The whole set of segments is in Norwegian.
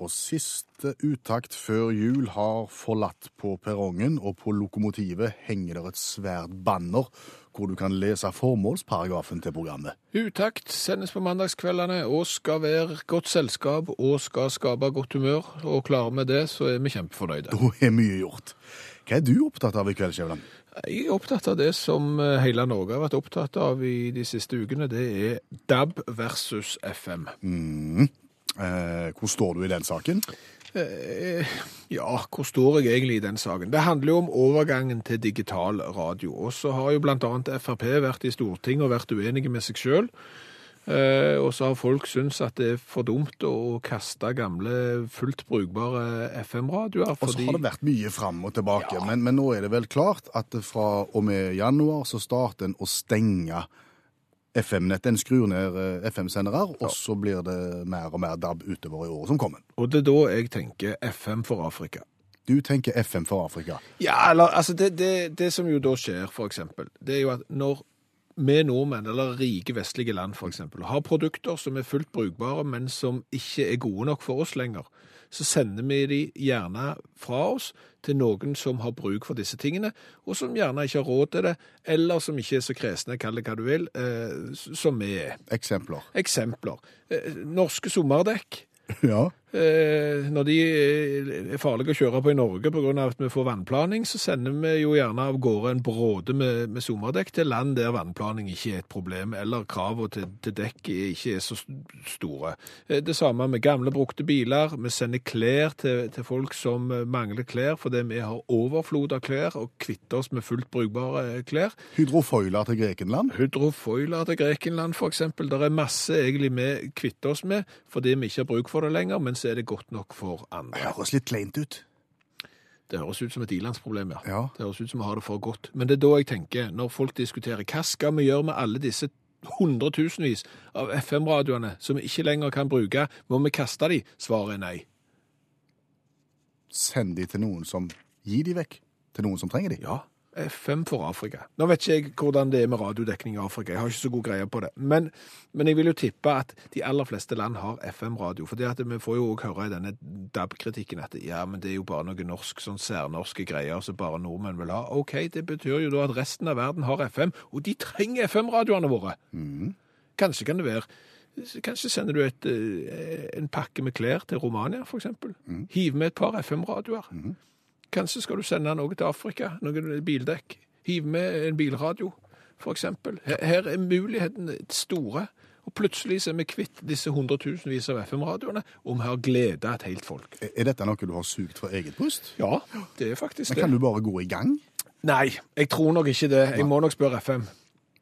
Og siste uttakt før jul har forlatt på perrongen, og på lokomotivet henger det et svært banner hvor du kan lese formålsparagrafen til programmet. Utakt sendes på mandagskveldene og skal være godt selskap og skal skape godt humør. Og klarer vi det, så er vi kjempefornøyde. Da er mye gjort. Hva er du opptatt av i kveld, Skjævland? Jeg er opptatt av det som eh, hele Norge har vært opptatt av i de siste ukene. Det er DAB versus FM. Eh, hvor står du i den saken? Eh, Ja, hvor står jeg egentlig i den saken? Det handler jo om overgangen til digital radio. Og så har jo annet Frp vært i Stortinget og vært uenige med seg sjøl. og så har folk syntes at det er for dumt å kaste gamle, fullt brukbare FM-radioer. Og så har det vært mye fram og tilbake, men, men nå er det vel klart at fra og med januar så starter en å stenge FM-nettet. En skrur ned eh, FM-sendere, og så blir det mer og mer DAB utover i året som kommer. Og det er da jeg tenker FM for Afrika. Du tenker FM for Afrika. Ja, eller altså det, det, det som jo da skjer, for eksempel, det er jo at når vi nordmenn, eller rike vestlige land eksempel, har produkter som er fullt brukbare, men som ikke er gode nok for oss lenger, så sender vi de gjerne fra oss til noen som har bruk for disse tingene, og som gjerne ikke har råd til det, eller som ikke er så kresne, kall det hva du vil, eh, som vi er. Eksempler. Eksempler. Eh, norske sommerdekk. Ja. Eh, når de er farlige å kjøre på i Norge pga. at vi får vannplaning, så sender vi jo gjerne av gårde en bråde med, med sommerdekk til land der vannplaning ikke er et problem, eller kravene til, til dekk ikke er så store. Eh, det samme med gamle, brukte biler. Vi sender klær til, til folk som eh, mangler klær fordi vi har overflod av klær og kvitter oss med fullt brukbare klær. Hydrofoiler til Grekenland. Hydrofoiler til Grekenland, eksempel. Det er masse egentlig vi kvitter oss med fordi vi ikke har bruk for det lenger, men så er det godt nok for andre. Det høres litt kleint ut. Det høres ut som et ilandsproblem, ja. Ja. Det høres ut som vi har det for godt. Men det er da jeg tenker, når folk diskuterer hva skal vi gjøre med alle disse hundretusenvis av FM-radioene som vi ikke lenger kan bruke, må vi kaste de? Svaret er nei. Send de til noen som gir de vekk. Til noen som trenger de. Ja, FM for Afrika. Nå vet ikke jeg hvordan det er med radiodekning i Afrika, jeg har ikke så god greie på det. Men, men jeg vil jo tippe at de aller fleste land har FM-radio. For det at vi får jo òg høre i denne DAB-kritikken at ja, men det er jo bare noe norsk, sånn særnorske greier som bare nordmenn vil ha. OK, det betyr jo da at resten av verden har FM, og de trenger FM-radioene våre. Kanskje kan det være Kanskje sender du et, eh, en pakke med klær til Romania, for eksempel. Hiv med et par FM-radioer. Kanskje skal du sende noe til Afrika, noen bildekk. Hiv med en bilradio, for eksempel. Her, her er mulighetene store. Og plutselig så er vi kvitt disse hundretusenvis av FM-radioene, og vi har glede et helt folk. Er- dette noe du har sugd fra eget bryst? Ja, det er faktisk det. Men det. kan du bare gå i gang? Nei, jeg tror nok ikke det. Jeg må nok spørre FM.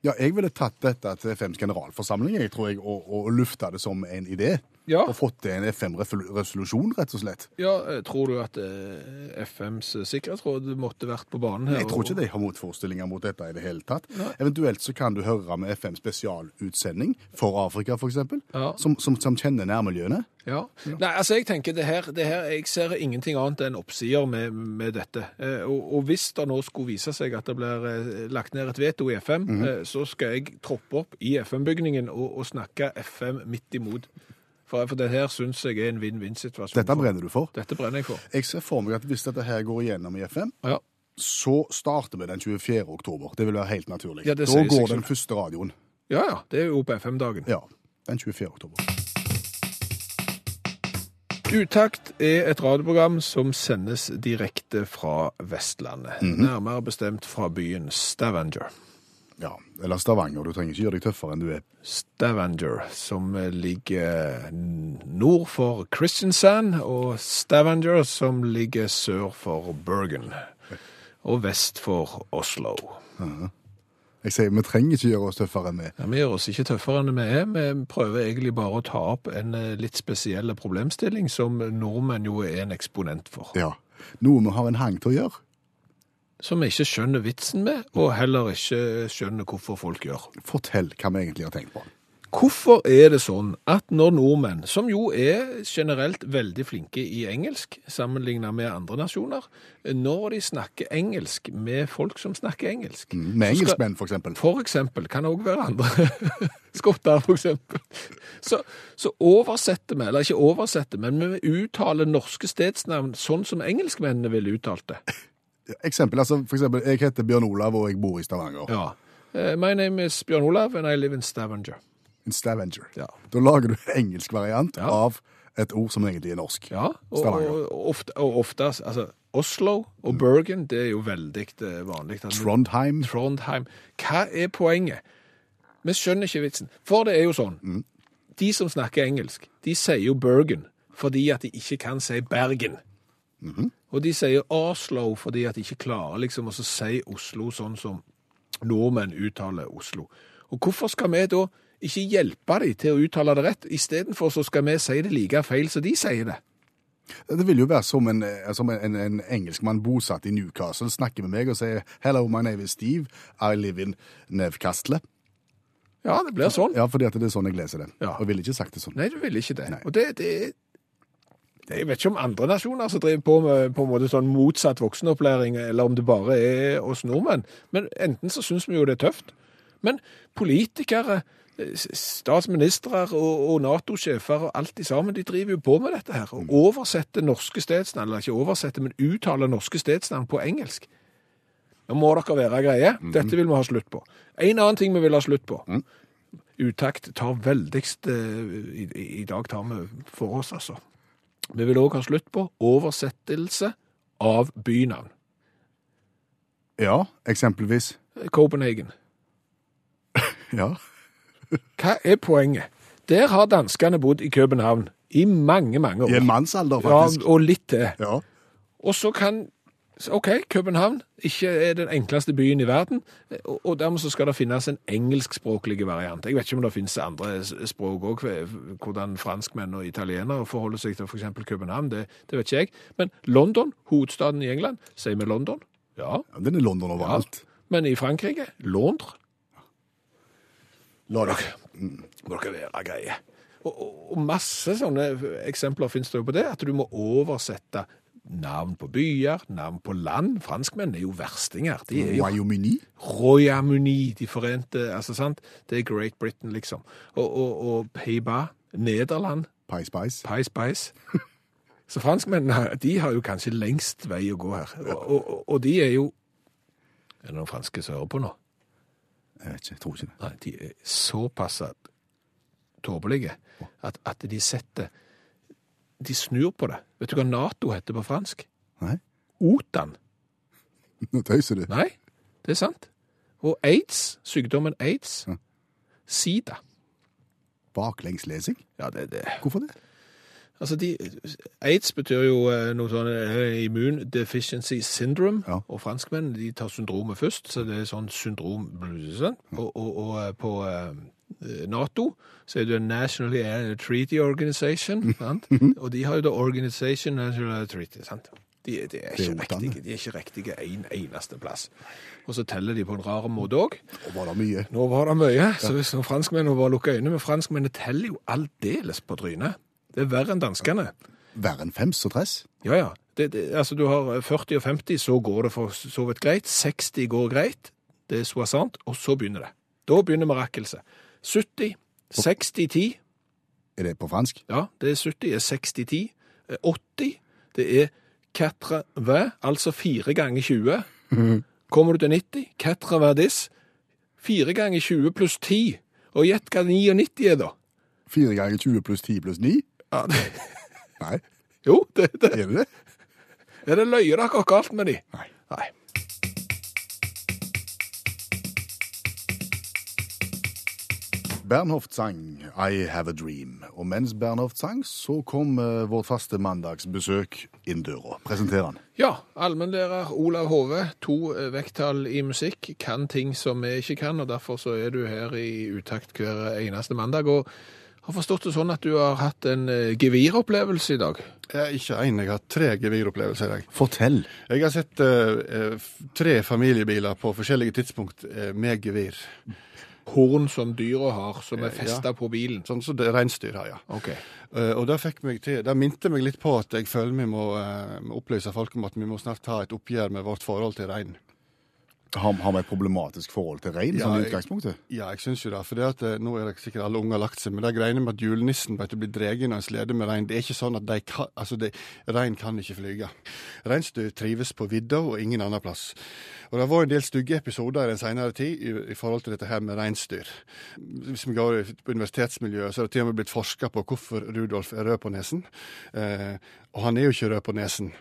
Ja, jeg ville tatt dette til FMs generalforsamling, jeg tror jeg, og, og lufta det som en idé. Ja. Og fått til en FM-resolusjon, rett og slett. Ja, eh, tror du at eh, FMs sikkerhetsråd måtte vært på banen her? Jeg tror ikke de har motforestillinger mot dette i det hele tatt. Eventuelt så kan du høre med FM spesialutsending for Afrika, eksempel, Ja. som, som, som kjenner nærmiljøene. Ja. Nei, altså jeg tenker det her, det her Jeg ser ingenting annet enn oppsider med, med dette. Eh, og, og hvis det nå skulle vise seg at det blir eh, lagt ned et veto i FM, eh, så skal jeg troppe opp i FM-bygningen og, og snakke FM midt imot. For, for det her syns jeg er en vinn-vinn-situasjon. Dette brenner du for. Dette brenner jeg for. Jeg ser for meg at hvis dette her går igjennom i FM, Ja. så starter vi den 24. oktober. Det vil være helt naturlig. Ja, det da går selv. den første radioen. ja ja, det er jo på FM-dagen. Ja, den 24. oktober. Utakt er et radioprogram som sendes direkte fra Vestlandet. Nærmere bestemt fra byen Stavanger. Ja, eller Stavanger. Du trenger ikke gjøre deg tøffere enn du er. Stavanger, som ligger nord for Kristiansand, og Stavanger, som ligger sør for Bergen, og vest for Oslo. Jeg sier vi trenger ikke gjøre oss tøffere enn vi. Ja, Vi gjør oss ikke tøffere enn vi er. Vi prøver egentlig bare å ta opp en eh, litt spesiell problemstilling som nordmenn jo er en eksponent for. Ja. Noe vi har en hang til å gjøre. Som vi ikke skjønner vitsen med, og heller ikke skjønner hvorfor folk gjør. Fortell hva vi egentlig har tenkt på. Hvorfor er det sånn at når nordmenn, som jo er generelt veldig flinke i engelsk, sammenlignet med andre nasjoner, når de snakker engelsk med folk som snakker engelsk Med engelskmenn, for eksempel. For eksempel, kan også være andre. Skotter, for eksempel. Så, så oversetter vi, eller ikke oversetter, men vi uttaler norske stedsnavn sånn som engelskmennene ville uttalt det. Eksempel, altså, for eksempel, jeg heter Bjørn Olav, og jeg bor i Stavanger. Ja. Uh, My name is Bjørn Olav, and I live in Stavanger. In Stavanger. Ja. Da lager du engelsk variant Ja. av et ord som egentlig er norsk. Ja, og, Stavanger. og, og, ofte, og ofte, altså, Oslo og Bergen, det er jo veldig eh, vanlig. Altså, Trondheim. Trondheim. Hva er poenget? Vi skjønner ikke vitsen. For det er jo sånn, de som snakker engelsk, de sier jo Bergen fordi at de ikke kan si Bergen. Og de sier Oslo fordi at de ikke klarer liksom å si Oslo sånn som nordmenn uttaler Oslo. Og hvorfor skal vi da ikke hjelpe dem til å uttale det rett? Istedenfor så skal vi si det like feil som de sier det. Det vil jo være som en, eh, som en, en engelskmann bosatt i Newcastle snakker med meg og sier «Hello, my name is Steve. I live in Nevkastle». Ja, det blir sånn. Ja, fordi det er sånn jeg leser det. Ja. Og ville ikke sagt det sånn. Nei, du vil ikke det. Nei. Og det, det Jeg vet ikke om andre nasjoner som driver på med på en måte sånn motsatt voksenopplæring, eller om det bare er oss nordmenn. Men enten så syns vi jo det er tøft. Men politikere, statsministre og, og Nato-sjefer og alt de sammen, de driver jo på med dette her. Og oversetter norske stedsnavn, eller ikke oversetter, men uttaler norske stedsnavn på engelsk. Nå må dere være greie. Dette vil vi ha slutt på. En annen ting vi vil ha slutt på. Utakt tar veldigst eh, i, I dag tar vi for oss, altså. Vi vil òg ha slutt på oversettelse av bynavn. Ja, eksempelvis. Copenhagen. Ja. Hva er poenget? Der har danskene bodd i København i mange, mange år. I en mannsalder, ja, og litt til. Ja. Og så kan OK, København ikke er den enkleste byen i verden, og dermed så skal det finnes en engelskspråklig variant. Jeg vet ikke om det finnes andre språk òg, hvordan franskmenn og italienere forholder seg til f.eks. København, det, det vet ikke jeg. Men London, hovedstaden i England, sier vi London? Ja. Ja, Den er London overalt. Men i Frankrike Londres? La dere. må dere være greie. Og, og, og masse sånne eksempler finnes det jo på det, at du må oversette navn på byer, navn på land. Franskmenn er jo verstinger. De er jo Wyoming. Royaume-Uni, de forente, altså sant? Det er Great Britain, liksom. Og, og, og Pays-Bas, Nederland, Pie Spice. Pie Spice. Så franskmennene, de har jo kanskje lengst vei å gå her. Og, og, og de er jo Er det noen franske som hører på nå? Jeg vet ikke, jeg tror ikke det. Nei, de er såpass tåpelige at, at de setter De snur på det. Vet du hva Nato heter på fransk? Nei, OTAN. nå tøyser du. Nei, det er sant. Og aids, sykdommen aids, Ja. sida. Baklengslesing? Ja, det er det. Hvorfor det? Altså, de, AIDS betyr jo eh, noe sånn eh, immune deficiency syndrome, Ja. og franskmenn de tar syndromet først, så det er sånn syndrom, og, og, og eh, på NATO så er det National Treaty Organization, sant? og de har jo da Organization National Treaty, sant? De, de, er ikke riktige, de er ikke riktige en eneste plass. Og så teller de på en rar måte òg. Nå var det mye? Nå var det mye, så hvis noen franskmennene var lukker øynene men franskmennene teller jo aldeles på trynet. Det er verre enn danskene. Verre enn fems og tress? Ja, ja. Det, det, altså, du har 40 og 50, så går det for så vidt greit. 60 går greit. Det er soissant, og så begynner det. Da begynner mirakelset. 70, 60-10. Er det på fransk? Ja, det er 70, er 60-10. Eh, 80, det er 80, altså 4 ganger 20. Kommer du til 90, 80 4 ganger 20 pluss 10. Og gjett hva 99 er, da. 4 ganger 20 pluss 10 pluss 9? Ja, det, Nei, jo, det, det, er det det? er det løye dere galt med de? Nei. Nei. Bernhoft sang I Have a Dream. Og mens Bernhoft sang, så kom eh, vårt faste mandagsbesøk inn døra. Presenter han. Ja, allmennlærer Olav Hove, to eh, vekttall i musikk, kan ting som vi ikke kan, og derfor så er du her i utakt hver eneste mandag. Og har forstått det sånn at du har hatt en eh, geviropplevelse i dag. Jeg er ikke én, jeg har tre geviropplevelser i dag. Fortell. Jeg har sett eh, tre familiebiler på forskjellige tidspunkt med gevir. Horn som dyra har, som er Ja. på bilen. Sånn som så reinsdyr har, ja. Okay. Uh, og det fikk meg til, det minte meg litt på at jeg føler vi må, uh, opplyse folk om at vi må snart ta et oppgjør med vårt forhold til rein. Har, har vi et problematisk forhold til rein, Ja, sånn i jeg- utgangspunktet? Ja, jeg syns jo det. For det at, eh, nå er det sikkert alle unger lagt seg, men det greiene med at julenissen vet du, blir dreget når en sleder med rein, det er ikke sånn at de kan, altså de, rein kan ikke flyge. Reinsdyr trives på vidda og ingen annen plass. Og det har vært en del stygge episoder i den senere tid i, i forhold til dette her med reinsdyr. Hvis vi går i- på universitetsmiljøet, så er det til og med blitt forska på hvorfor Rudolf er rød på nesen. Eh, og han er jo ikke rød på nesen.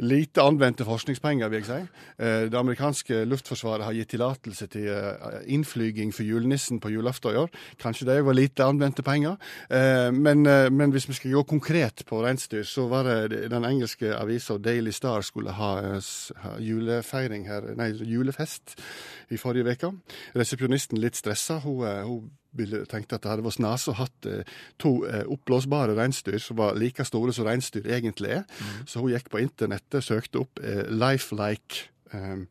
Lite anvendte forskningspenger, vil jeg si. Eh, Det amerikanske luftforsvaret har gitt tillatelse til eh, innflyging for julenissen på julaften i år. Kanskje det var lite anvendte penger. Eh, Men, men hvis vi skal gå konkret på reinsdyr, så var det den engelske avisa Daily Star skulle ha, julefeiring her, nei, julefest i forrige uke. Resepsjonisten litt stressa. Hun, hun ville, tenkte at det hadde vært snas å hatt eh, to eh, oppblåsbare reinsdyr som var like store som reinsdyr egentlig er. Så hun gikk på internettet, søkte opp eh, lifelike eh,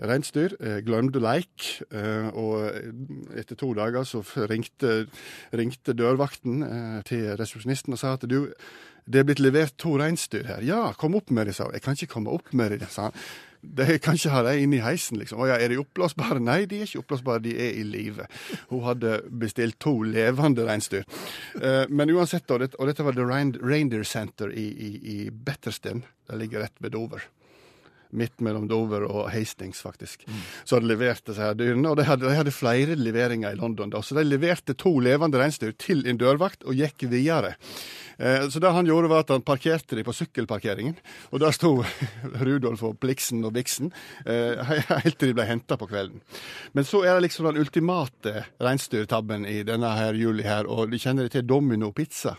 reinsdyr, eh, glemte leik, eh, og etter to dager så ringte, ringte dørvakten eh, til resepsjonisten og sa at du, det er blitt levert to reinsdyr her. Ja, kom opp med det, sa hun. Jeg kan ikke komme opp med det, sa han. De kan ikke ha dem inne i heisen, liksom. Å ja, er de oppblåsbare? Nei, de er ikke oppblåsbare, de er i live. Hun hadde bestilt to levende reinsdyr. Eh, men uansett, og dette, var The Reindeer Center i, i, i Bettersden. Det ligger rett ved Dover. Midt mellom Dover og Hastings, faktisk. Så hadde de levert disse her dyrene. Og de hadde, de hadde flere leveringer i London. da, Så de leverte to levende reinsdyr til en dørvakt og gikk videre. Eh, Så det han gjorde, var at han parkerte de på sykkelparkeringen. Og der sto Rudolf og Bliksen og Biksen eh, helt til de ble henta på kvelden. Men så er det liksom den ultimate reinsdyrtabben i denne her juli her, og de kjenner det til Domino Pizza.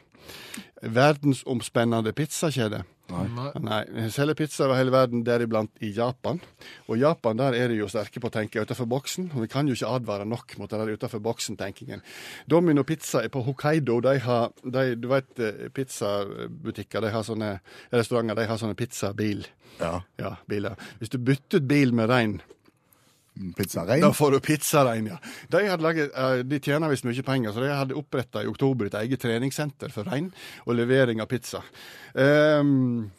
Verdensomspennende pizzakjede. Nei. Selger pizza over hele verden, deriblant i Japan. Og i Japan der er de jo sterke på å tenke utenfor boksen. Og vi kan jo ikke advare nok mot den der utenfor boksen-tenkingen. Domino Pizza er på Hokkaido. De har, de, du vet, eh, pizzabutikker, de har sånne restauranter, de har sånne pizzabil. Ja. Ja, biler. Hvis du bytter ut bil med rein, Pizza rein? da får du pizzarein, ja. De, laget, eh, de tjener visst mye penger, så de hadde oppretta i oktober et eget treningssenter for rein og levering av pizza. Ehm,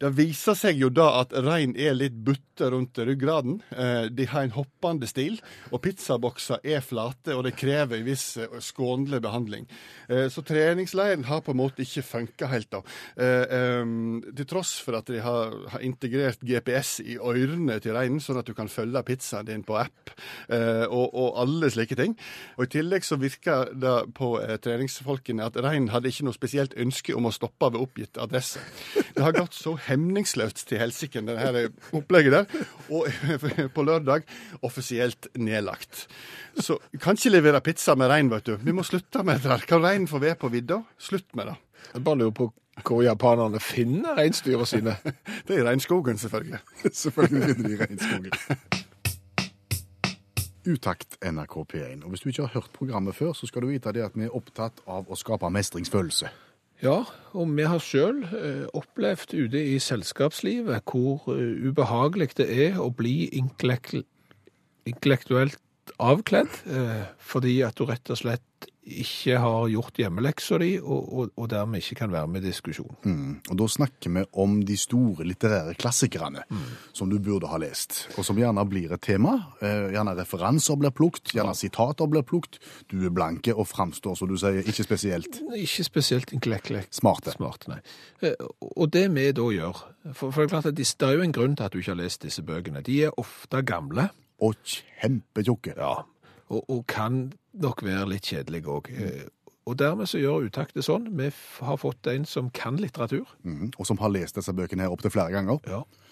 det viser seg jo da at rein er litt butte rundt ryggraden. Eh, de har en hoppende stil, og pizzabokser er flate, og det krever en viss eh, skånelig behandling. Eh, så treningsleiren har på en måte ikke funka helt, da. Til tross for at de har, integrert GPS i ørene til reinen, sånn at du kan følge pizzaen din på app, og, og alle slike ting. Og I tillegg så virker det på treningsfolkene at reinen hadde ikke noe spesielt ønske om å stoppe ved oppgitt adresse. Det har gått så hemningsløst til helsike, det her opplegget der. Og på lørdag offisielt nedlagt. Så kan ikke levere pizza med rein, vet du. Vi må slutte med det der. Kan reinen få være på vidda? Slutt med det. Jeg bare lurer på hvor japanerne finner reinsdyra sine. Det er i regnskogen, selvfølgelig. Selvfølgelig finner de regnskogen. Utakt NRK P1. Og hvis du ikke har hørt programmet før, så skal du vite det at vi er opptatt av å skape mestringsfølelse. Ja, og vi har sjøl eh, opplevd ute i selskapslivet hvor eh, ubehagelig det er å bli intellekt avkledd, eh, fordi at du rett og slett ikke har gjort hjemmeleksa di, og, og, og dermed ikke kan være med i diskusjon. Mm. Og da snakker vi om de store litterære klassikerne som du burde ha lest, og som gjerne blir et tema. Eh, gjerne referanser blir plukt, gjerne sitater blir plukt. Du er blanke og framstår, som du sier, ikke spesielt Ikke spesielt intellektuelt smarte. smart, nei. Eh, Og det vi da gjør, for, for det er klart at de- det er jo en grunn til at du ikke har lest disse bøkene. De er ofte gamle. Og kjempetjukke. Ja, og, og kan nok være litt kjedelig òg. Og dermed så gjør utakt det sånn. Vi har fått en som kan litteratur, Mm. Og som har lest disse bøkene her opptil flere ganger.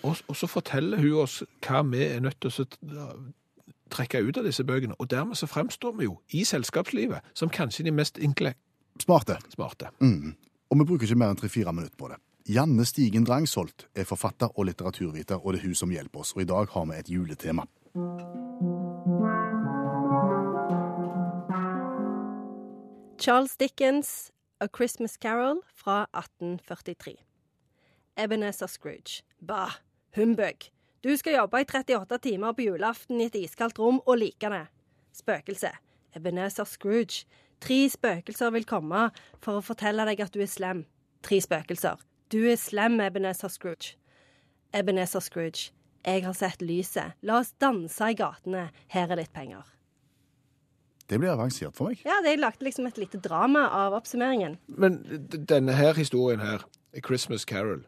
og, og så forteller hun oss hva vi er nødt til å trekke ut av disse bøkene. Og dermed så fremstår vi jo i selskapslivet som kanskje de mest enkle Smarte. smarte. Mm. Og vi bruker ikke mer enn tre-fire minutter på det. Janne Stigen Drangsholt er forfatter og litteraturviter, og det er hun som hjelper oss. Og i dag har vi et juletema. Charles Dickens' A Christmas Carol fra 1843. Ebenezer Scrooge. Bah, humbug. Du skal jobbe i 38 timer på julaften i et iskaldt rom og like det. Spøkelse. Ebenezer Scrooge. Tre spøkelser vil komme for å fortelle deg at du er slem. Tre spøkelser. Du er slem, Ebenezer Scrooge. Ebenezer Scrooge. Jeg har sett lyset. La oss danse i gatene. Her er litt penger. Det blir avansert for meg. Ja, det er lagt liksom et lite drama av oppsummeringen. Men denne her historien her, Christmas Carol,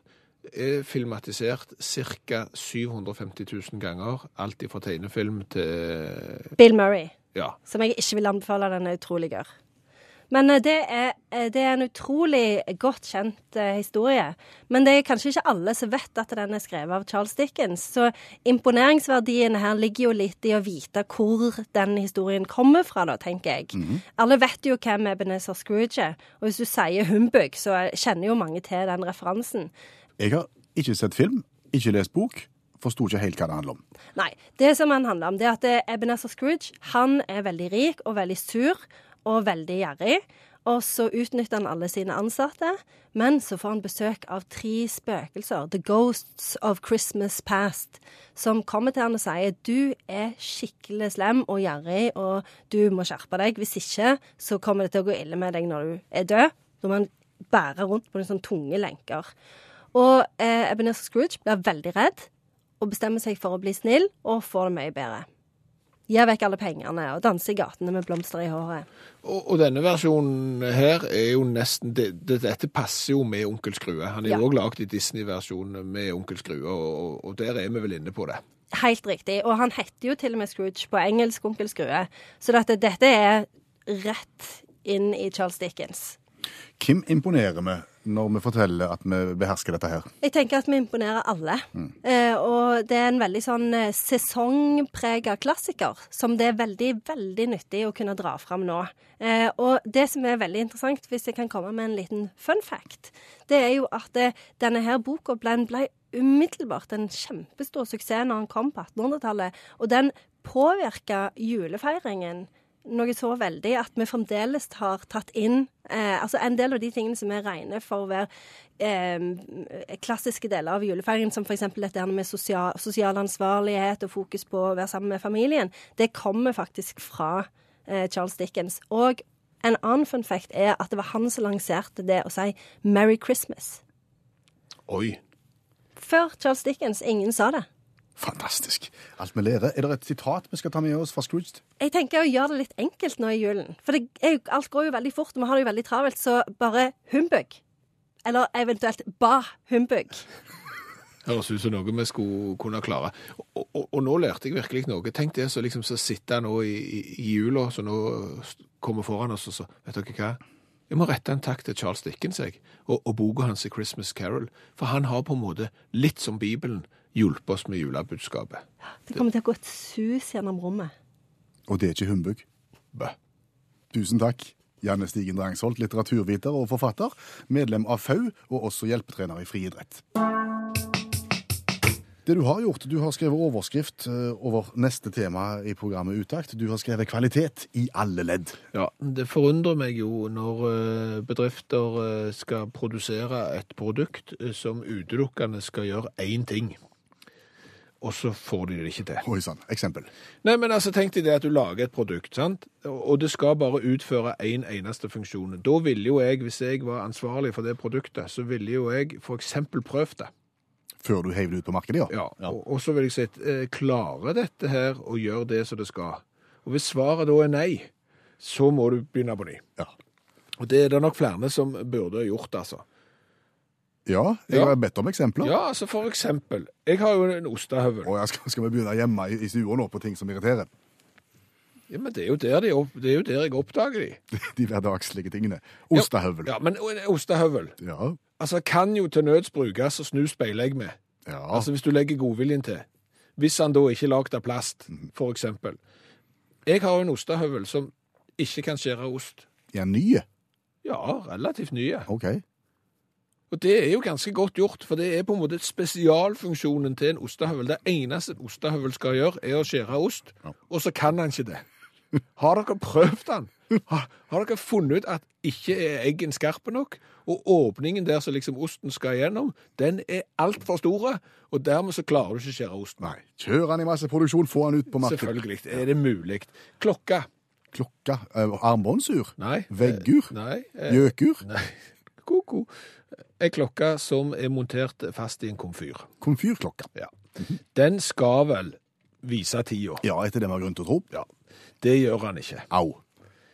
er filmatisert ca. 750 000 ganger. Alt fra tegnefilm til Bill Murray. Ja. som jeg ikke vil anbefale. Den er utrolig gørr. Men eh, det er, eh, det er en utrolig godt kjent eh, historie. Men det er kanskje ikke alle som vet at den er skrevet av Charles Dickens. Så imponeringsverdien her ligger jo litt i å vite hvor den historien kommer fra, da, tenker jeg. Alle vet jo hvem Ebenezer Scrooge er. Og hvis du sier humbug, så kjenner jo mange til den referansen. Jeg har ikke sett film, ikke lest bok, forsto ikke helt hva det handler om. Nei. Det som han handler om, det er at Ebenezer Scrooge han er veldig rik og veldig sur og veldig gjerrig. Og så utnytter han alle sine ansatte, men så får han besøk av tre spøkelser, The Ghosts of Christmas Past, som kommer til han og sier du er skikkelig slem og gjerrig, og du må skjerpe deg. Hvis ikke, så kommer det til å gå ille med deg når du er død. Da må han bære rundt på noen sånne tunge lenker. Og eh, Ebenezer Scrooge blir veldig redd og bestemmer seg for å bli snill og får det mye bedre. Gir vekk alle pengene og danser i gatene med blomster i håret. Og, og denne versjonen her er jo nesten det, det, Dette passer jo med Onkel Skrue. Han er Ja. jo òg lagd i Disney-versjonen med Onkel Skrue, og, og der er vi vel inne på det. Helt riktig. Og han heter jo til og med Scrooge på engelsk, onkel Skrue. Så dette, dette er rett inn i Charles Dickens. Hvem imponerer vi når vi forteller at vi behersker dette her? Jeg tenker at vi imponerer alle. Eh, og det er en veldig sånn eh, sesongprega klassiker som det er veldig, veldig nyttig å kunne dra fram nå. Eh, og det som er veldig interessant, hvis jeg kan komme med en liten fun fact, det er jo at denne her boka ble, ble umiddelbart en kjempestor suksess når den kom på 1800-tallet. Og den påvirka julefeiringen noe så veldig at vi fremdeles har tatt inn eh, altså en del av de tingene som er rene for å være eh, klassiske deler av julefeiringen, som f.eks. dette med sosial, sosial ansvarlighet og fokus på å være sammen med familien, det kommer faktisk fra eh, Charles Dickens. Og en annen fun fact er at det var han som lanserte det å si 'Merry Christmas'. Oi. Før Charles Dickens. Ingen sa det. Fantastisk. Alt vi lærer. Er det et sitat vi skal ta med oss fra Scrooge? Jeg tenker å gjøre det litt enkelt nå i julen. For det er jo, alt går jo veldig fort, og vi har det jo veldig travelt, så bare humbug. Eller eventuelt ba humbug. Høres ut som noe vi skulle kunne klare. Og, og, og nå lærte jeg virkelig noe. Tenk det så liksom så sitter nå i, i, i jula, så nå kommer foran oss og så Vet dere hva? Jeg må rette en takk til Charles Dickens jeg, og, og boka hans i Christmas Carol. For han har på en måte, litt som Bibelen, hjulpet oss med julebudskapet. Det kommer til å gå et sus gjennom rommet. Og det er ikke humbug. Bø. Tusen takk. Janne Stigen Drangsholt, litteraturviter og forfatter, medlem av FAU og også hjelpetrener i friidrett. Det du har gjort, du har skrevet overskrift eh, over neste tema i programmet Utakt. Du har skrevet kvalitet i alle ledd. Ja, det forundrer meg jo når eh, bedrifter eh, skal produsere et produkt som utelukkende skal gjøre én ting, og så får de det ikke til. Oi sann. Eksempel. Nei, men altså tenk deg det at du lager et produkt, sant? Og det skal bare utføre en eneste funksjon. Da ville jo jeg, hvis jeg var ansvarlig for det produktet, så ville jo jeg eksempel prøvd det. Før du heiv det ut på markedet, ja. Ja, og, og så vil jeg si, eh, klarer dette her å gjøre det som det skal? Og hvis svaret da er nei, så må du begynne på ny. Ja. Og det er det nok flere som burde ha gjort, altså. Ja, jeg Ja. har bedt om eksempler. Ja, altså for eksempel, jeg har jo en ostehøvel. Og ja, skal, skal vi begynne hjemme i, i stua nå på ting som irriterer? Ja, men det er de opp, det er jo der jeg oppdager de. De hverdagslige tingene. Ostehøvel. Ja, men en ostehøvel, Ja. altså kan jo til nøds brukes og snu speilegg med. ja. Altså hvis du legger godviljen til. Hvis han da ikke er lagd av plast, for eksempel. Jeg har jo en ostehøvel som ikke kan skjære ost. Ja, nye. Ja, relativt nye. OK. Og det er jo ganske godt gjort, for det er på en måte spesialfunksjonen til en ostehøvel. Det eneste en ostehøvel skal gjøre, er å skjære ost, og så kan han ikke det. Har dere prøvd den? Har, har dere funnet ut at ikke er eggen skarpe nok, og åpningen der som liksom osten skal gjennom, den er altfor store, og dermed så klarer du ikke å skjære osten. Nei. Kjør han i masseproduksjon, få han ut på markedet. Selvfølgelig er det mulig. Klokka? Klokka. eh, Armbåndsur. Nei. Veggur. Eh, Nei. eh, Gjøkur. Nei. Ko-ko. Ei klokke som er montert fast i en komfyr. Komfyrklokka. Ja. Den skal vel vise tida. Ja, etter det vi har grunn til å tro. Ja. Det gjør han ikke. Au.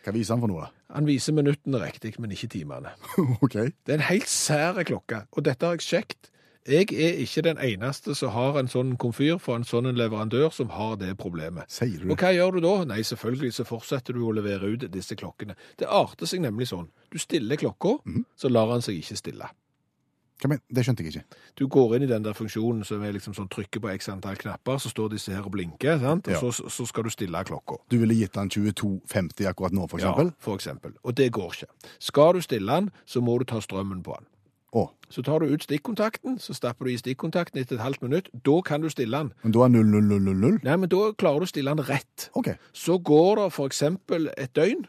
Hva viser han for noe, da? Han viser minuttene riktig, men ikke timene. OK. Det er en helt sære klokke, og dette har jeg sjekket. Jeg er ikke den eneste som har en sånn komfyr for en sånn leverandør som har det problemet. Sier du Og hva gjør du da? Nei, selvfølgelig så fortsetter du å levere ut disse klokkene. Det arter seg nemlig sånn. Du stiller klokka, så lar han seg ikke stille. Hva men, det skjønte jeg ikke. Du går inn i den der funksjonen som er liksom sånn trykker på x antall knapper, så står disse her og blinker, sant? og Ja. så, så skal du stille klokka. Du ville gitt han 22,50 akkurat nå, for eksempel? Ja, for eksempel. Og det går ikke. Skal du stille den, så må du ta strømmen på den. Å, Så tar du ut stikkontakten, så stapper du i stikkontakten etter et halvt minutt. Da kan du stille den. men da er 00000? Nei, men da klarer du å stille den rett. Okay. Så går det eksempel et døgn,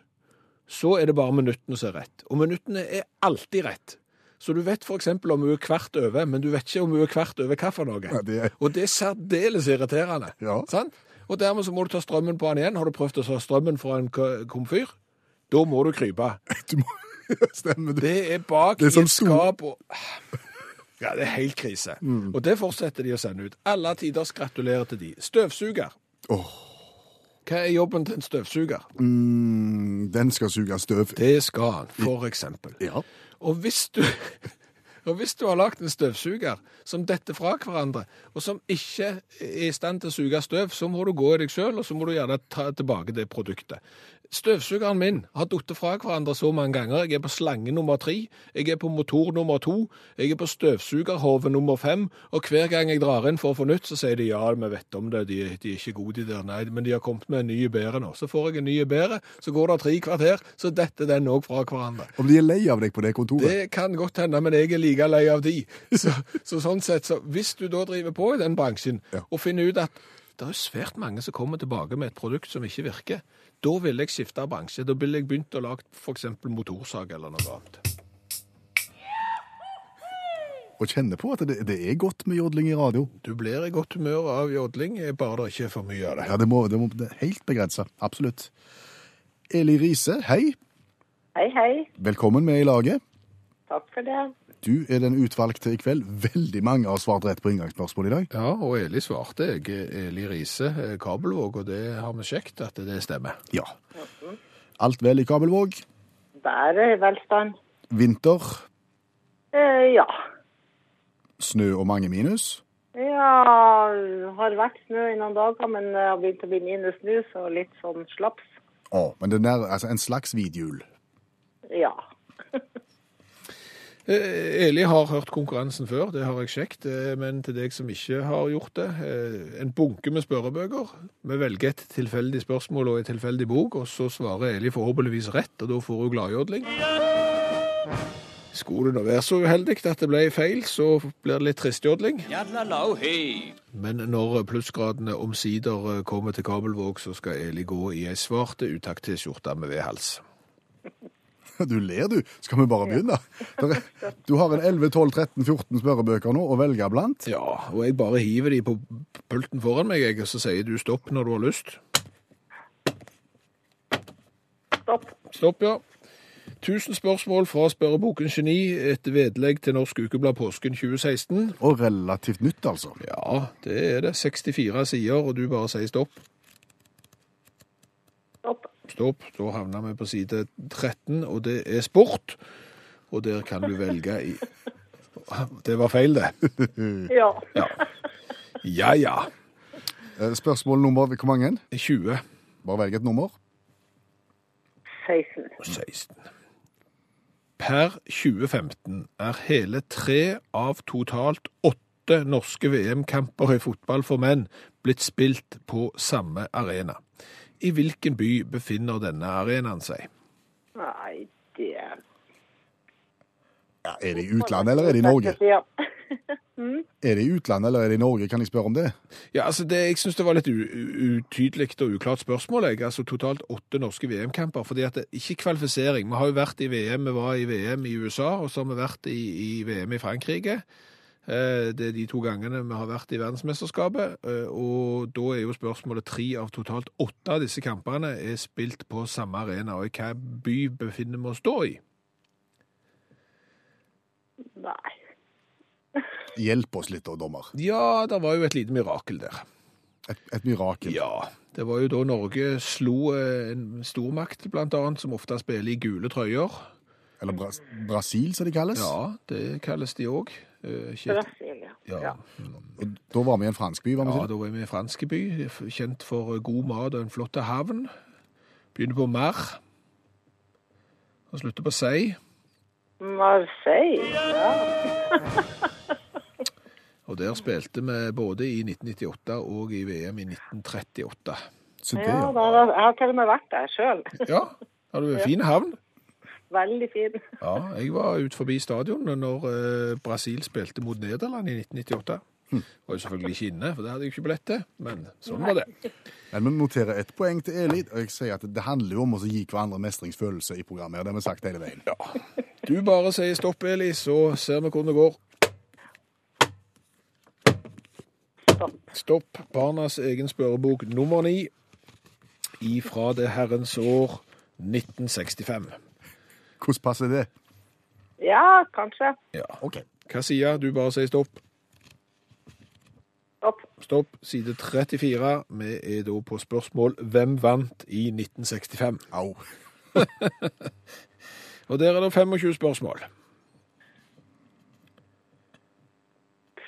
så er det bare minuttene som er rett. Og minuttene er alltid rett. Så du vet eksempel om hun er kvart over, men du vet ikke om hun er kvart over hva for noe. Ja, det er- Og det er særdeles irriterende. Ja. Sant? Og dermed så må du ta strømmen på den igjen. Har du prøvd å ta strømmen fra en komfyr? Da må du krype. Du må... Stemmer det. Det er bak Det er i et skap og Ja, det er helt krise. Og det fortsetter de å sende ut. Alle tiders gratulerer til de. Støvsuger. Oh. Hva er jobben til en støvsuger? Mm, den skal suge støv. Det skal han, for eksempel. Ja. Og hvis du, og hvis du har lagt en støvsuger som detter fra hverandre, og som ikke er i stand til å suge støv, så må du gå i deg sjøl, og så må du gjerne ta tilbake det produktet. Støvsugeren min har falt fra hverandre så mange ganger. Jeg er på slange nummer tre, jeg er på motor nummer to, jeg er på støvsugerhove nummer fem, og hver gang jeg drar inn for å få nytt, så sier de ja, vi vet om det, de, de er ikke gode de der, nei, men de har kommet med en ny bedre nå. Så får jeg en ny bedre, så går det tre kvarter, så detter den òg fra hverandre. Og de er lei av deg på det kontoret. Det kan godt hende, men jeg er like lei av de. Så, så sånn sett, så hvis du da driver på i den bransjen, Ja. og finner ut at det er svært mange som kommer tilbake med et produkt som ikke virker, da ville jeg skifte bransje. Da ville jeg begynt å lage f.eks. motorsag eller noe annet. Og kjenne på at det, det er godt med jodling i radio. Du blir i godt humør av jodling, bare det ikke er for mye av det. Ja, det må, det må det er helt begrensa. Absolutt. Eli Riise, hei. Hei, hei. Velkommen med i laget. Takk for det. Du er den utvalgte i kveld. Veldig mange har svart rett på inngangsspørsmålet i dag. Ja, og Eli svarte jeg. Eli Riise, eh, Kabelvåg, og det har vi sjekket at det stemmer. Ja. Alt vel i Kabelvåg. Bare velstand. Vinter, Eh, ja. snø og mange minus. Ja, har vært snø i noen dager, men det har begynt å bli minus nå, så litt sånn slaps. Å, men det er altså en slags vidjul. Ja. Eh, Eli har hørt konkurransen før, det har jeg sjekket, eh, men til deg som ikke har gjort det, eh, en bunke med spørrebøker. Vi velger et tilfeldig spørsmål og en tilfeldig bok, og så svarer Eli forhåpentligvis rett, og da får hun gladjodling. Skulle det nå være så uheldig at det ble feil, så blir det litt tristjodling. Men når plussgradene omsider kommer til Kabelvåg, så skal Eli gå i ei svarte utakt-T-skjorte med V-hals. Du ler, du. Skal vi bare begynne? Du har en 11, 12, 13, 14 spørrebøker nå å velge blant. Ja, og jeg bare hiver de på pulten foran meg, og så sier du stopp når du har lyst. Stopp. Stopp, ja. 1000 spørsmål fra spørreboken Geni, et vedlegg til Norsk Ukeblad påsken 2016. Og relativt nytt, altså. Ja, det er det. 64 sider, og du bare sier stopp. Stopp. opp. Da havner vi på side 13, og det er sport. Og der kan du velge i Det var feil, det. Ja. Ja. Ja, ja. Eh, Spørsmål nummer hvor mange? 20 Bare velg et nummer. 16. 16. Per 2015 er hele tre av totalt åtte norske VM-kamper i fotball for menn blitt spilt på samme arena. I hvilken by befinner denne arenaen seg? Nei, det Ja, er det i utlandet, eller er det i Norge? Ja. Er det i utlandet, eller er det i Norge? Kan jeg spørre om det? Ja, altså det, Jeg syns det var litt utydelig og uklart spørsmål. Jeg. Altså Totalt åtte norske VM-kamper. fordi at det, Ikke kvalifisering. Vi har jo vært i VM, vi var i VM i USA, og så har vi vært i, i VM i Frankrike. Eh, Det er de to gangene vi har vært i verdensmesterskapet. eh, Og da er jo spørsmålet tre av totalt åtte av disse kampene er spilt på samme arena. Og i hva by befinner vi oss da i? Nei. Hjelp oss litt, da, dommer. Ja, det var jo et lite mirakel der. Et, et mirakel. Ja, det var jo da Norge slo eh, en stormakt, blant annet, som ofte spiller i gule trøyer. Eller Bra Brasil, som de kalles. Ja, det kalles de òg. Brasil, ja. Ja. ja. Da var vi i en fransk by, var vi ja, da var vi i en fransk by, kjent for god mat og en flott havn. Begynner på Mar og slutter på Sei. Marseille, ja. Og der spilte vi både i 1998 og i VM i 1938. Så det, ja ja. da, da, jeg har til og med vært der sjøl. Ja, har du en fin havn? Veldig fin. Ja, jeg var ut forbi stadionet når eh, Brasil spilte mot Nederland i 1998. Var jo selvfølgelig ikke inne, for det hadde jeg ikke billett til, men sånn var det. Men vi noterer ett poeng til Eli, og jeg sier at det handler jo om å gi hverandre mestringsfølelse i programmet. Det har vi sagt hele veien. Ja. Du bare sier stopp, Eli, så ser vi hvordan det går. Stopp. Stopp. Barnas egen spørrebok nummer ni ifra det herrens år 1965. Hvordan passer det? Ja, kanskje. Ja. OK. Hva sier du? Bare sier stopp. Stopp. Stopp. Side 34. Vi er da på spørsmål hvem vant i 1965? Au. Og der er det 25 spørsmål.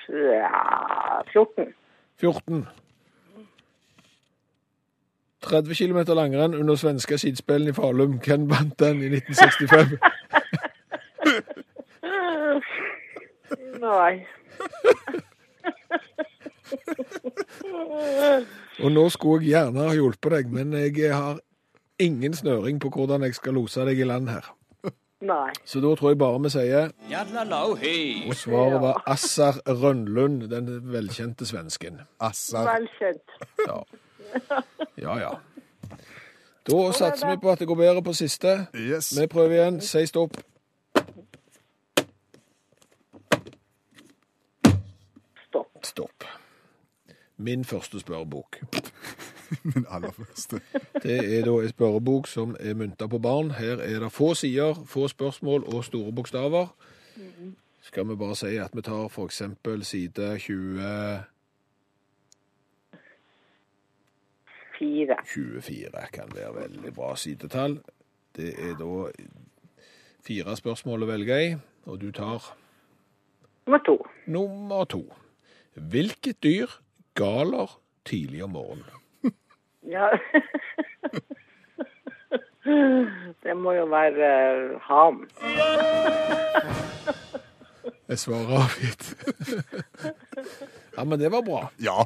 Ja, 14. 14. 30 km langrenn under svenske skispillene i Falum. Hvem vant den i 1965? Nei. Og nå skulle jeg gjerne ha hjulpet deg, men jeg har ingen snøring på hvordan jeg skal lose deg i land her. Nei. Så da tror jeg bare vi sier Og svaret var Assar Rønlund, den velkjente svensken. Assar. Velkjent. Ja, ja. ja. Da satser vi på at det går bedre på siste. Yes. Vi prøver igjen. Si stopp. Stopp. Stopp. Min første spørrebok. Min aller første. Det er da en spørrebok som er mynta på barn. Her er det få sider, få spørsmål og store bokstaver. Skal vi bare si at vi tar for eksempel side 20... Fire. 24 kan være veldig bra sidetall. Det er da fire spørsmål å velge i, og du tar Nummer to. nummer to. Hvilket dyr galer tidlig om morgenen? Ja. Det må jo være uh, ham. Jeg svarer avgitt. Ja, men det var bra. Ja.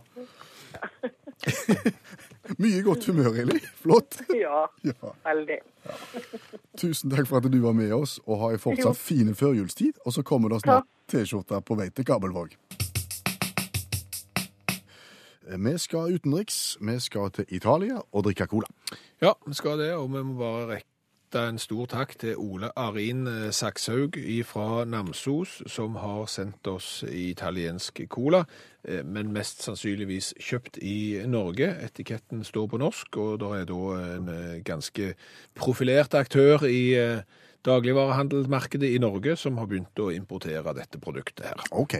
Mye godt humør, Eli. Flott. Ja, Ja. veldig. Tusen takk for at du var med oss, og ha en fortsatt fine førjulstid. Og så kommer det snart T-skjorte på vei til Kabelvåg. Vi skal utenriks. Vi skal til Italia og drikke cola. Ja, vi skal det, og vi må bare rette en stor takk til Ole Arin Sakshaug fra Namsos, som har sendt oss italiensk cola, eh, men mest sannsynligvis kjøpt i Norge. Etiketten står på norsk, og det er da en eh, ganske profilert aktør i eh, dagligvarehandelmarkedet i Norge som har begynt å importere dette produktet her. OK.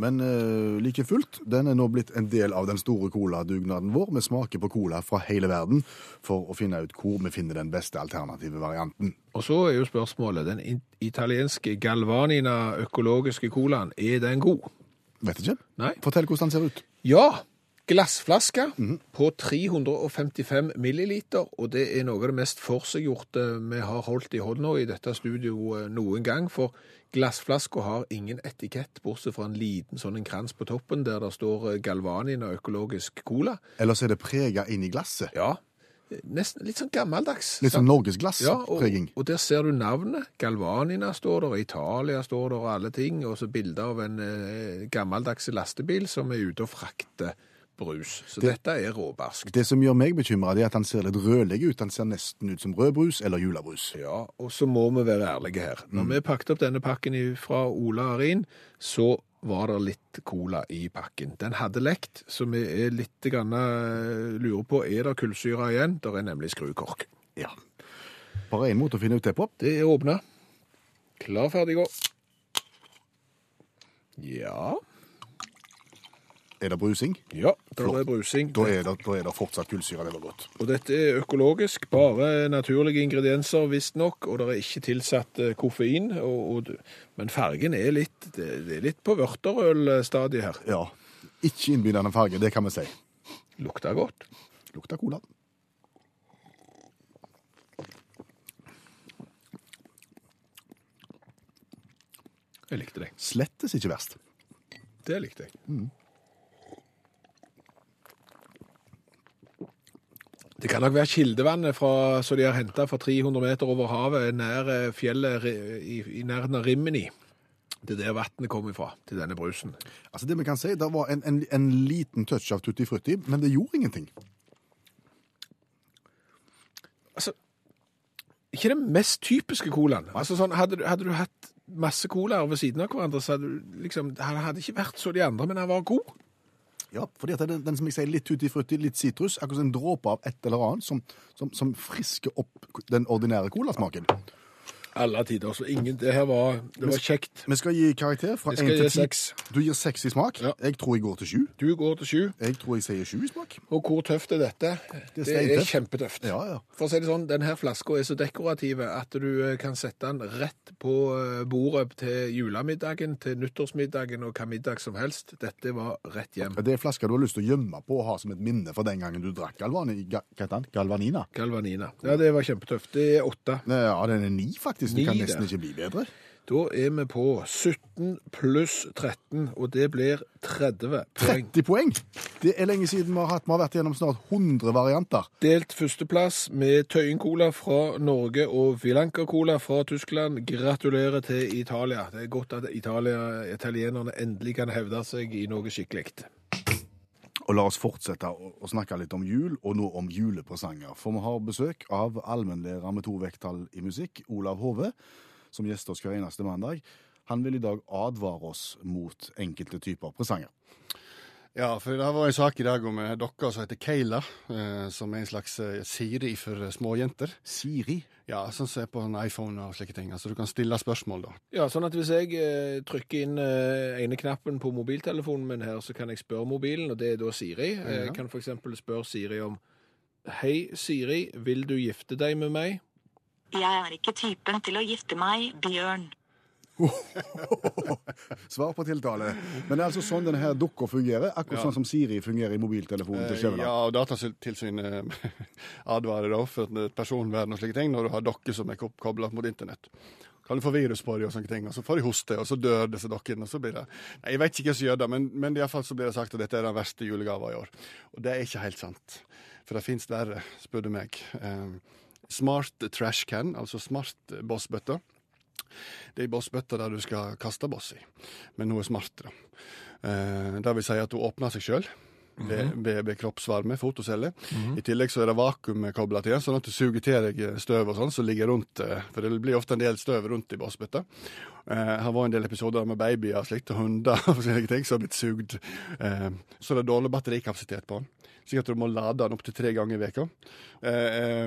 Men uh, like fullt, den er nå blitt en del av den store coladugnaden vår. Vi smaker på cola fra hele verden for å finne ut hvor vi finner den beste alternative varianten. Og så er jo spørsmålet, den italienske Galvanina økologiske colaen, er den god? Vet ikke. Nei. Fortell hvordan den ser ut. Ja, glassflaske på 355 milliliter, og det er noe av det mest forseggjorte vi har holdt i hånda i dette studioet noen gang, for glassflaska har ingen etikett, bortsett fra en liten sånn en krans på toppen der det står Galvanin og økologisk cola. Ellers er det prega inn i glasset. Ja, nesten litt sånn gammeldags. Litt sånn norgesglasspreging. Ja, og, og der ser du navnet. Galvanina står der, Italia står der, og alle ting. Og så bilder av en eh, gammeldags lastebil som er ute og frakter brus. Så Det- dette er råbarsk. Det som gjør meg bekymra, er at han ser litt rødlig ut. Han ser nesten ut som rødbrus eller julebrus. Ja, og så må vi være ærlige her. Når vi pakket opp denne pakken fra Ola Arin, så var det litt cola i pakken. Den hadde lekt, så vi er litt grann, eh, lurer på, er det kullsyre igjen? Der er nemlig skrukork. Ja. Bare én måte å finne ut det på. Det er åpna. Klar, ferdig, gå. Ja, Er det brusing? ja, da er det brusing. Da er det, da er det fortsatt kullsyre. Det var godt. Og dette er økologisk, bare naturlige ingredienser visstnok, og det er ikke tilsatt eh, koffein. Og, og, men fargen er litt, det, det er litt på vørterølstadiet her. Ja. Ikke innbydende farge, det kan vi si. Lukter godt. Lukter cola. Jeg likte det. Slettes ikke verst. Det likte jeg. Det kan nok være kildevannet fra, som de har henta fra 300 meter over havet nær eh, fjellet i, i nærheten av Rimini. Det er der vannet kommer fra, til denne brusen. Altså det vi kan si, Det var en, en, en liten touch av tutti frutti, men det gjorde ingenting. Altså, ikke den mest typiske colaen. Altså sånn, hadde, hadde du hatt masse colaer ved siden av hverandre, så hadde du liksom, han hadde ikke vært så de andre, men han var god. Ja, fordi at den, den som jeg sier, litt tutti frutti, litt sitrus, akkurat en dråpe av et eller annet som, som, som frisker opp den ordinære colasmaken. Alle tider. Så ingen, det her var, det var kjekt. Vi skal gi karakter fra én 1 til gi 10. seks. Du gir 6 i smak. Ja. Jeg tror jeg går til 7. Du går til sju. Jeg tror jeg sier 7 i smak. Og hvor tøft er dette? Det er, steintøft. kjempetøft. Ja, ja. For å si det sånn, denne flaska er så dekorativ at du eh, kan sette den rett på eh, bordet til julemiddagen, til nyttårsmiddagen og hva middag som helst. Dette var rett hjem. Det er flasker du har lyst til å gjemme på og ha som et minne for den gangen du drakk galvani, galvanina. Galvanina. Ja, det var kjempetøft. Det er åtte. Ja, den er 9 faktisk. Det Du kan nesten ikke bli bedre. Da er vi på 17 pluss 13, og det blir 30 poeng. 30 poeng! Det er lenge siden vi har hatt Vi har vært gjennom snart 100 varianter. Delt førsteplass med Tøyen Cola fra Norge og Vilanca Cola fra Tyskland. Gratulerer til Italia. Det er godt at Italia, italienerne endelig kan hevde seg i noe skikkelig. Og la oss fortsette å, snakke litt om jul, og nå om julepresanger. For vi har besøk av allmennlærer med to vekttall i musikk, Olav Hove, som gjester oss hver eneste mandag. Han vil i dag advare oss mot enkelte typer presanger. Ja, for det var en sak i dag om ei dokke som heter Kayla, eh, som er en slags eh, Siri for eh, småjenter. Siri. Ja, sånn som er på en iPhone og slike ting. Altså du kan stille spørsmål, da. Ja, sånn at hvis jeg eh, trykker inn eh, ene knappen på mobiltelefonen min her, så kan jeg spørre mobilen, og det er da Siri. Ja. Jeg kan eksempel spørre Siri om Hei, Siri, vil du gifte deg med meg? Jeg er ikke typen til å gifte meg, Bjørn. Svar på tiltale. Men det er altså sånn denne her dukka fungerer, akkurat Ja. sånn som Siri fungerer i mobiltelefonen til Eh, Skjæveland. Ja, og Datatilsynet advarer da for personvern og slike ting når du har dokker som er kobla mot internett. Kan du få virus på dem og sånne ting, og så får de hoste, og så dør disse dokkene. og så blir det... Nei, Jeg vet ikke hva som gjør det, men, men i hvert fall så blir det sagt at dette er den verste julegava i år. Og det er ikke helt sant. For det fins verre, spør du meg. Eh, smart trash can, altså smart bossbøtter. Det er bossbøtta der du skal kaste boss i, men hun er smart. da. Eh, det vil si at hun åpner seg sjøl. Ved, ved, ved kroppsvarme, fotoceller. I tillegg så er det vakuum kobla til sånn at du suger til deg støv og sånn som ligger rundt. eh, For det blir ofte en del støv rundt i bassbøtta. Eh, her var en del episoder med babyer og slikt, og hunder og forskjellige ting som har blitt sugd. Eh, så det er dårlig batterikapasitet på den. Slik at du må lade den opptil tre ganger i veka. Eh,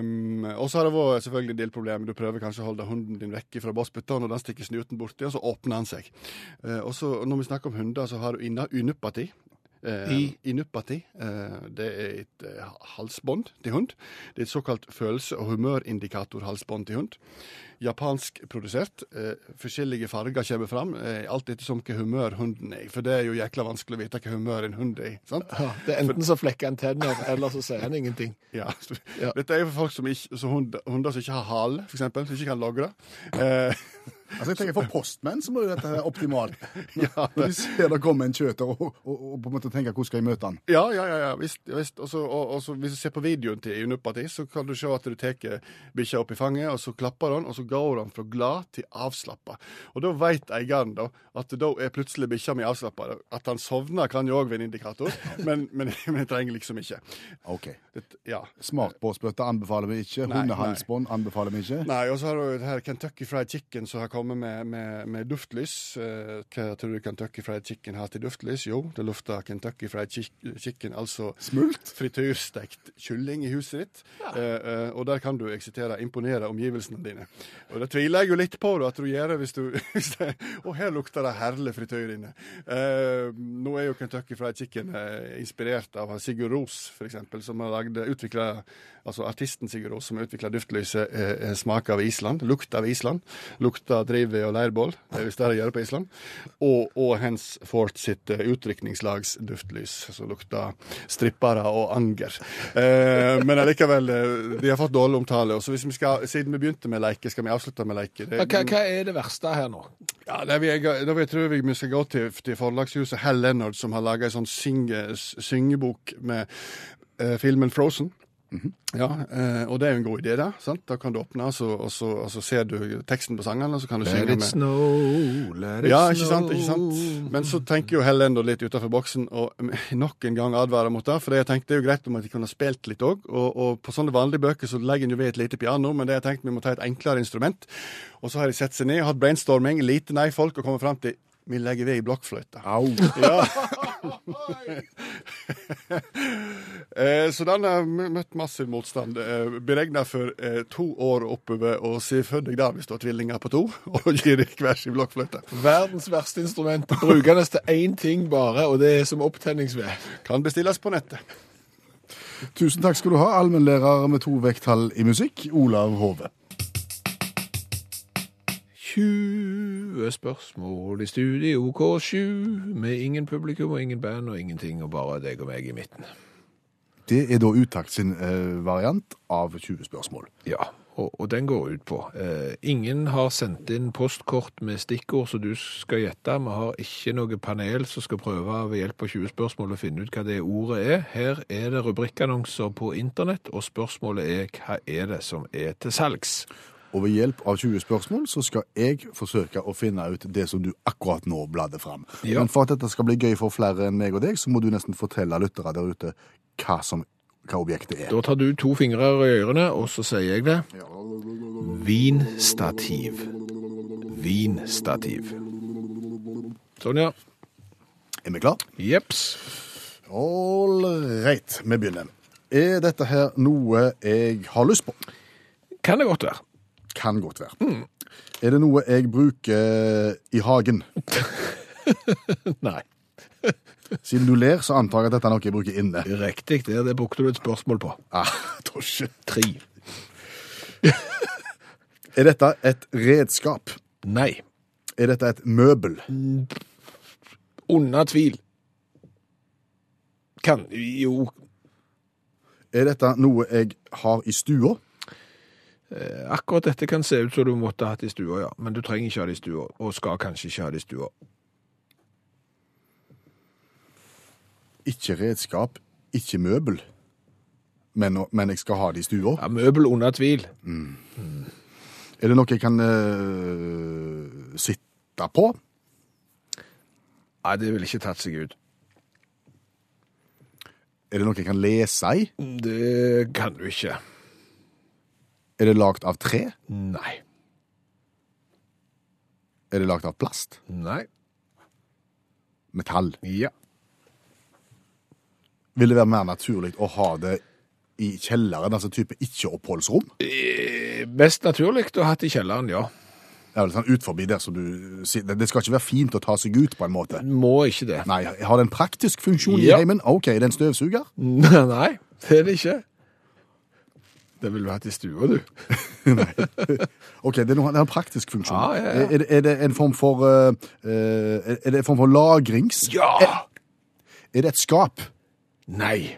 og så har det vært selvfølgelig en del problemer. Du prøver kanskje å holde hunden din vekk fra bassbøtta, og når den stikker snuten borti, så åpner han seg. Eh, og så når vi snakker om hunder, så har du inna unupati. Eh, I? Inupati. Eh, det er et eh, halsbånd til hund. Det er et såkalt følelse- og humørindikatorhalsbånd til hund. Japansk produsert. Forskjellige farger kommer fram, alt alt ettersom hva humør hunden er i. For det er jo jækla vanskelig å vite hva humør en hund er i. sant? Ja, det er enten så flekker en tenner, eller så sier han ingenting. Ja. Ja. Dette er jo for folk som ikke, så hund, hunder som ikke har hale, eksempel, som ikke kan logre. Eh, Altså, jeg tenker For postmenn så må jo dette være optimalt. Når de ser det kommer en kjøter, og, og, og på en måte tenker hvordan skal jeg møte han? Ja, ja, ja. ja visst. ja, visst. Og og, så hvis du ser på videoen til Unupati, så kan du se at du tar bikkja opp i fanget, og så klapper han, og så går han fra glad til avslappa. Og da veit eieren da at da er plutselig bikkja mi avslappa. At han sovner kan jo òg være en indikator, men, men, men jeg trenger liksom ikke. OK. Det, ja. Smartbåsbøtte anbefaler vi ikke. Hundehalsbånd anbefaler vi ikke. Nei, og så har du her Kentucky Fried Chicken som har kommet med, med, med duftlys. Eh, hva tror du Kentucky Fried Chicken har til duftlys? Jo, det lufter Kentucky Fried Chicken, altså Smult? frityrstekt kylling i huset ditt. Eh, eh, og der kan du eksitere, imponere omgivelsene dine. Og det tviler jeg jo litt på da, at du gjør det hvis du hvis det, Og her lukter det herlig frityr inne. Eh, nå er jo Kentucky Fried Chicken eh, inspirert av Sigurd Ros, f.eks., som har lagd utvikla Altså artisten Sigurd Ros som har utvikla duftlyset eh, eh, Smak av Island, lukt av Island. Lukta drivved og leirbål, det er visst det de gjør på Island. Og, og Hens Fort sitt eh, utrykningslags duftlys, som lukter strippere og anger. Eh, men allikevel, eh, de har fått dårlig omtale. Og så hvis vi skal, Siden vi begynte med leike, skal vi avslutte med leike. Det- Hva, hva er det verste her nå? ja, det vil jeg, da vil jeg tror vi vi skal gå til, til forlagshuset Hell Leonard, som har laga ei sånn synge, syngebok med eh, filmen Frozen. Ja, eh, og det er jo en god idé, da. sant? Da kan du åpne, og så, og så, og så ser du teksten på sangene, og så kan du Let synge it snow, let it Ja, ikke sant, ikke sant. Men så tenker jo Helen litt utenfor boksen, og nok en gang advarer mot det. For det jeg tenkte det er jo greit om at de kunne spilt litt òg. Og, og på sånne vanlige bøker så legger en jo ved et lite piano, men det jeg tenkte vi må ta et enklere instrument. Og så har de sett seg ned og hatt brainstorming, lite nei-folk, og kommet fram til vi legger ved i blokkfløyta. Au. Ja. eh, så den har møtt massiv motstand. Eh, Beregna for eh, to år oppover, og se for deg da hvis du har tvillinger på to, og gir deg hver sin blokkfløyte. Verdens verste instrument. Brukende til én ting bare, og det er som opptenningsved. Kan bestilles på nettet. Tusen takk skal du ha, allmennlærer med to vekttall i musikk, Olav Hove. 20 spørsmål i studio K7, med ingen publikum og ingen band og ingenting, og bare deg og meg i midten. Det er da Utakt sin eh, variant av 20 spørsmål. Ja, og, og den går ut på. Eh, ingen har sendt inn postkort med stikkord som du skal gjette. Vi har ikke noe panel som skal prøve ved hjelp av 20 spørsmål å finne ut hva det ordet er. Her er det rubrikkannonser på internett, og spørsmålet er hva er det som er til salgs? Og ved hjelp av 20 spørsmål så skal jeg forsøke å finne ut det som du akkurat nå bladde fram. Ja. Men for at dette skal bli gøy for flere enn meg og deg, så må du nesten fortelle lyttere der ute hva, som, hva objektet er. Da tar du to fingre i ørene, og så sier jeg det. Vinstativ. Vinstativ. Sånn, ja. Er vi klar? Jeps. All right, vi begynner. Er dette her noe jeg har lyst på? Kan det godt være. Kan godt være. Er det noe jeg bruker i hagen? Nei. Siden du ler, så antar jeg at dette er noe jeg bruker inne. Riktig, det, det brukte du et spørsmål på. Ah, tosje. Tre. Er dette et redskap? Nei. Er dette et møbel? Under tvil. Kan Jo, Er dette noe jeg har i stua? Eh, akkurat dette kan se ut som du måtte ha hatt i stua, ja. Men du trenger ikke ha det i stua, og skal kanskje ikke ha det i stua. Ikke redskap, ikke møbel. Men, men jeg skal ha det i stua? Ja, Møbel under tvil. Er det noe jeg kan uh, sitte på? Nei, det ville ikke tatt seg ut. Er det noe jeg kan lese i? Det kan du ikke. Er det lagd av tre? Nei. Er det lagd av plast? Nei. Metall? Ja. Vil det være mer naturlig å ha det i kjelleren, altså type ikke-oppholdsrom? Best Mest naturlig å ha det i kjelleren, ja. Det er vel sånn ut forbi der som du Det skal ikke være fint å ta seg ut på en måte. Må ikke det. Nei, har det en praktisk funksjon Ja. i heimen? OK, er det en støvsuger? Nei, det er det ikke. Det ville du hatt i stua, du. OK, det er, noe, det er en praktisk funksjon. Ja, ja, ja. Er, det, er det en form for eh, eh, Er det en form for lagrings... Ja! Er, det et skap? Nei.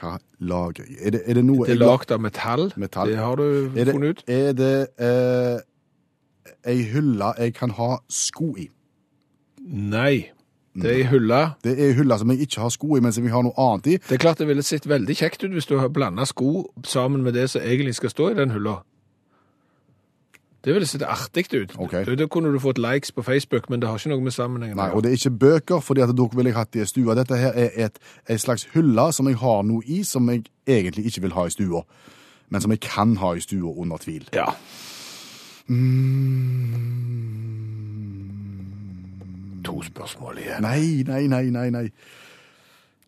Hva lager jeg? Er det, er det noe Det er jeg la- lagd av metall. Metall. Det har du er det, funnet ut. Er det eh, ei hylle jeg kan ha sko i? Nei. Det er i hylle. Det er i hylle som jeg ikke har sko i, men som jeg har noe annet i. Det er klart det ville sett veldig kjekt ut hvis du har blanda sko sammen med det som egentlig skal stå i den hylla. Det ville sett artig ut. Okay. Da- Da kunne du fått likes på Facebook, men det har ikke noe med sammenhengen Nei, og det er ikke bøker, fordi at dere ville jeg hatt det i stua. Dette her er et, et slags hylle som jeg har noe i, som jeg egentlig ikke vil ha i stua. Men som jeg kan ha i stua under tvil. Ja. To spørsmål igjen. Nei, nei, nei, nei, nei.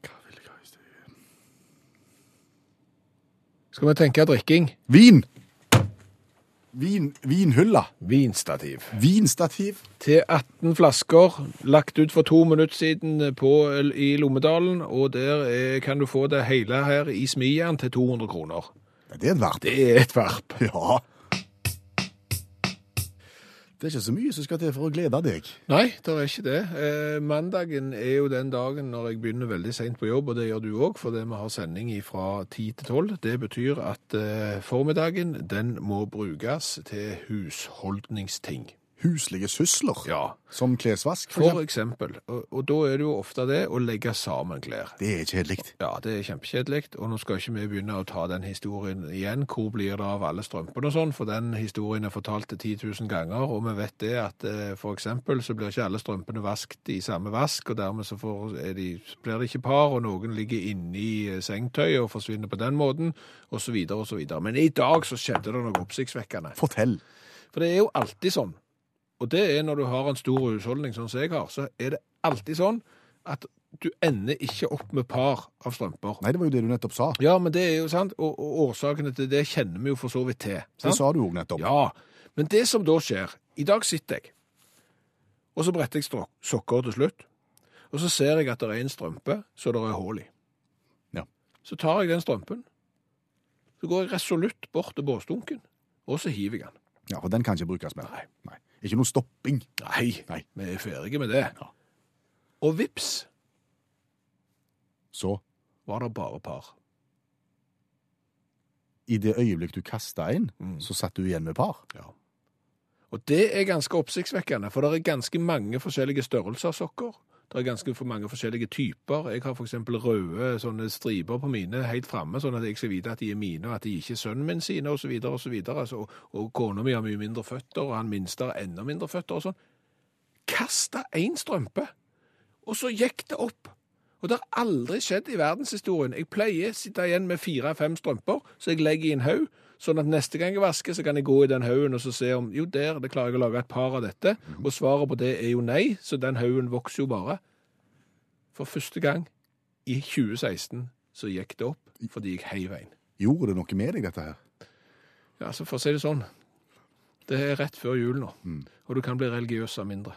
Hva vil jeg ha i stedet? Skal vi tenke drikking? Vin! Vin, vinhylla. Vinstativ. Vinstativ. Til 18 flasker, lagt ut for to minutter siden på, i Lommedalen, og der er, kan du få det hele her i smijern til 200 kroner. Det er et varp. Det er et varp. Ja. Det er ikke så mye som skal til for å glede deg. Nei, det er ikke det. Eh, mandagen er jo den dagen når jeg begynner veldig sent på jobb, og det gjør du òg, fordi vi har sending fra 10 til 12. Det betyr at eh, formiddagen den må brukes til husholdningsting. Huslige sysler. Ja, Som klesvask, for for eksempel. Og, og da er det jo ofte det å legge sammen klær. Det er kjedelig. Ja, det er kjempekjedelig, og nå skal ikke vi begynne å ta den historien igjen. Hvor blir det av alle strømpene og sånn? For den historien er fortalt til 10 000 ganger, og vi vet det at eh, for eksempel så blir ikke alle strømpene vasket i samme vask, og dermed så får, de, blir det ikke par, og noen ligger inni sengetøyet sengetøy og forsvinner på den måten, så videre. Men i dag så skjedde det noe oppsiktsvekkende. Fortell. For det er jo alltid sånn, og det er når du har en stor husholdning sånn som jeg har, så er det alltid sånn at du ender ikke opp med par av strømper. Nei, det var jo det du nettopp sa. Ja, men det er jo sant, og, og årsakene til det kjenner vi jo for så vidt til. Det sa du òg nettopp. Ja, men det som da skjer, i dag sitter jeg, og så bretter jeg sokker til slutt, og så ser jeg at det er en strømpe, så det er hull i. Ja. Så tar jeg den strømpen, så går jeg resolutt bort til båsdunken, og så hiver jeg den. Ja, for den kan ikke brukes mer. Nei. Nei. Ikke noe stopping. Nei, Nei. vi er ferdige med det. Og vips Så var det bare par. i det øyeblikk du kasta en, Mm. så satt du igjen med par. Ja. Og det er ganske oppsiktsvekkende, for det er ganske mange forskjellige størrelser sokker. Det er ganske mange forskjellige typer. Jeg har eksempel røde sånne striper på mine helt framme, sånn at jeg skal vite at de er mine, og at de ikke er sønnen min sine, så videre. Altså, og, og kona mi har mye mindre føtter, og han minste har enda mindre føtter, og sånn. Kasta én strømpe, og så gikk det opp. Og det har aldri skjedd i verdenshistorien. Jeg pleier å sitte igjen med fire-fem strømper, så jeg legger i en haug, sånn at neste gang jeg vasker, så kan jeg gå i den haugen og så se om jo, der det klarer jeg å lage et par av dette. Og svaret på det er jo nei, så den haugen vokser jo bare. For første gang i 2016 så gikk det opp fordi jeg heiv en. Gjorde det noe med deg, dette her? Ja, altså for å si det sånn, det er rett før jul nå, og du kan bli religiøs av mindre.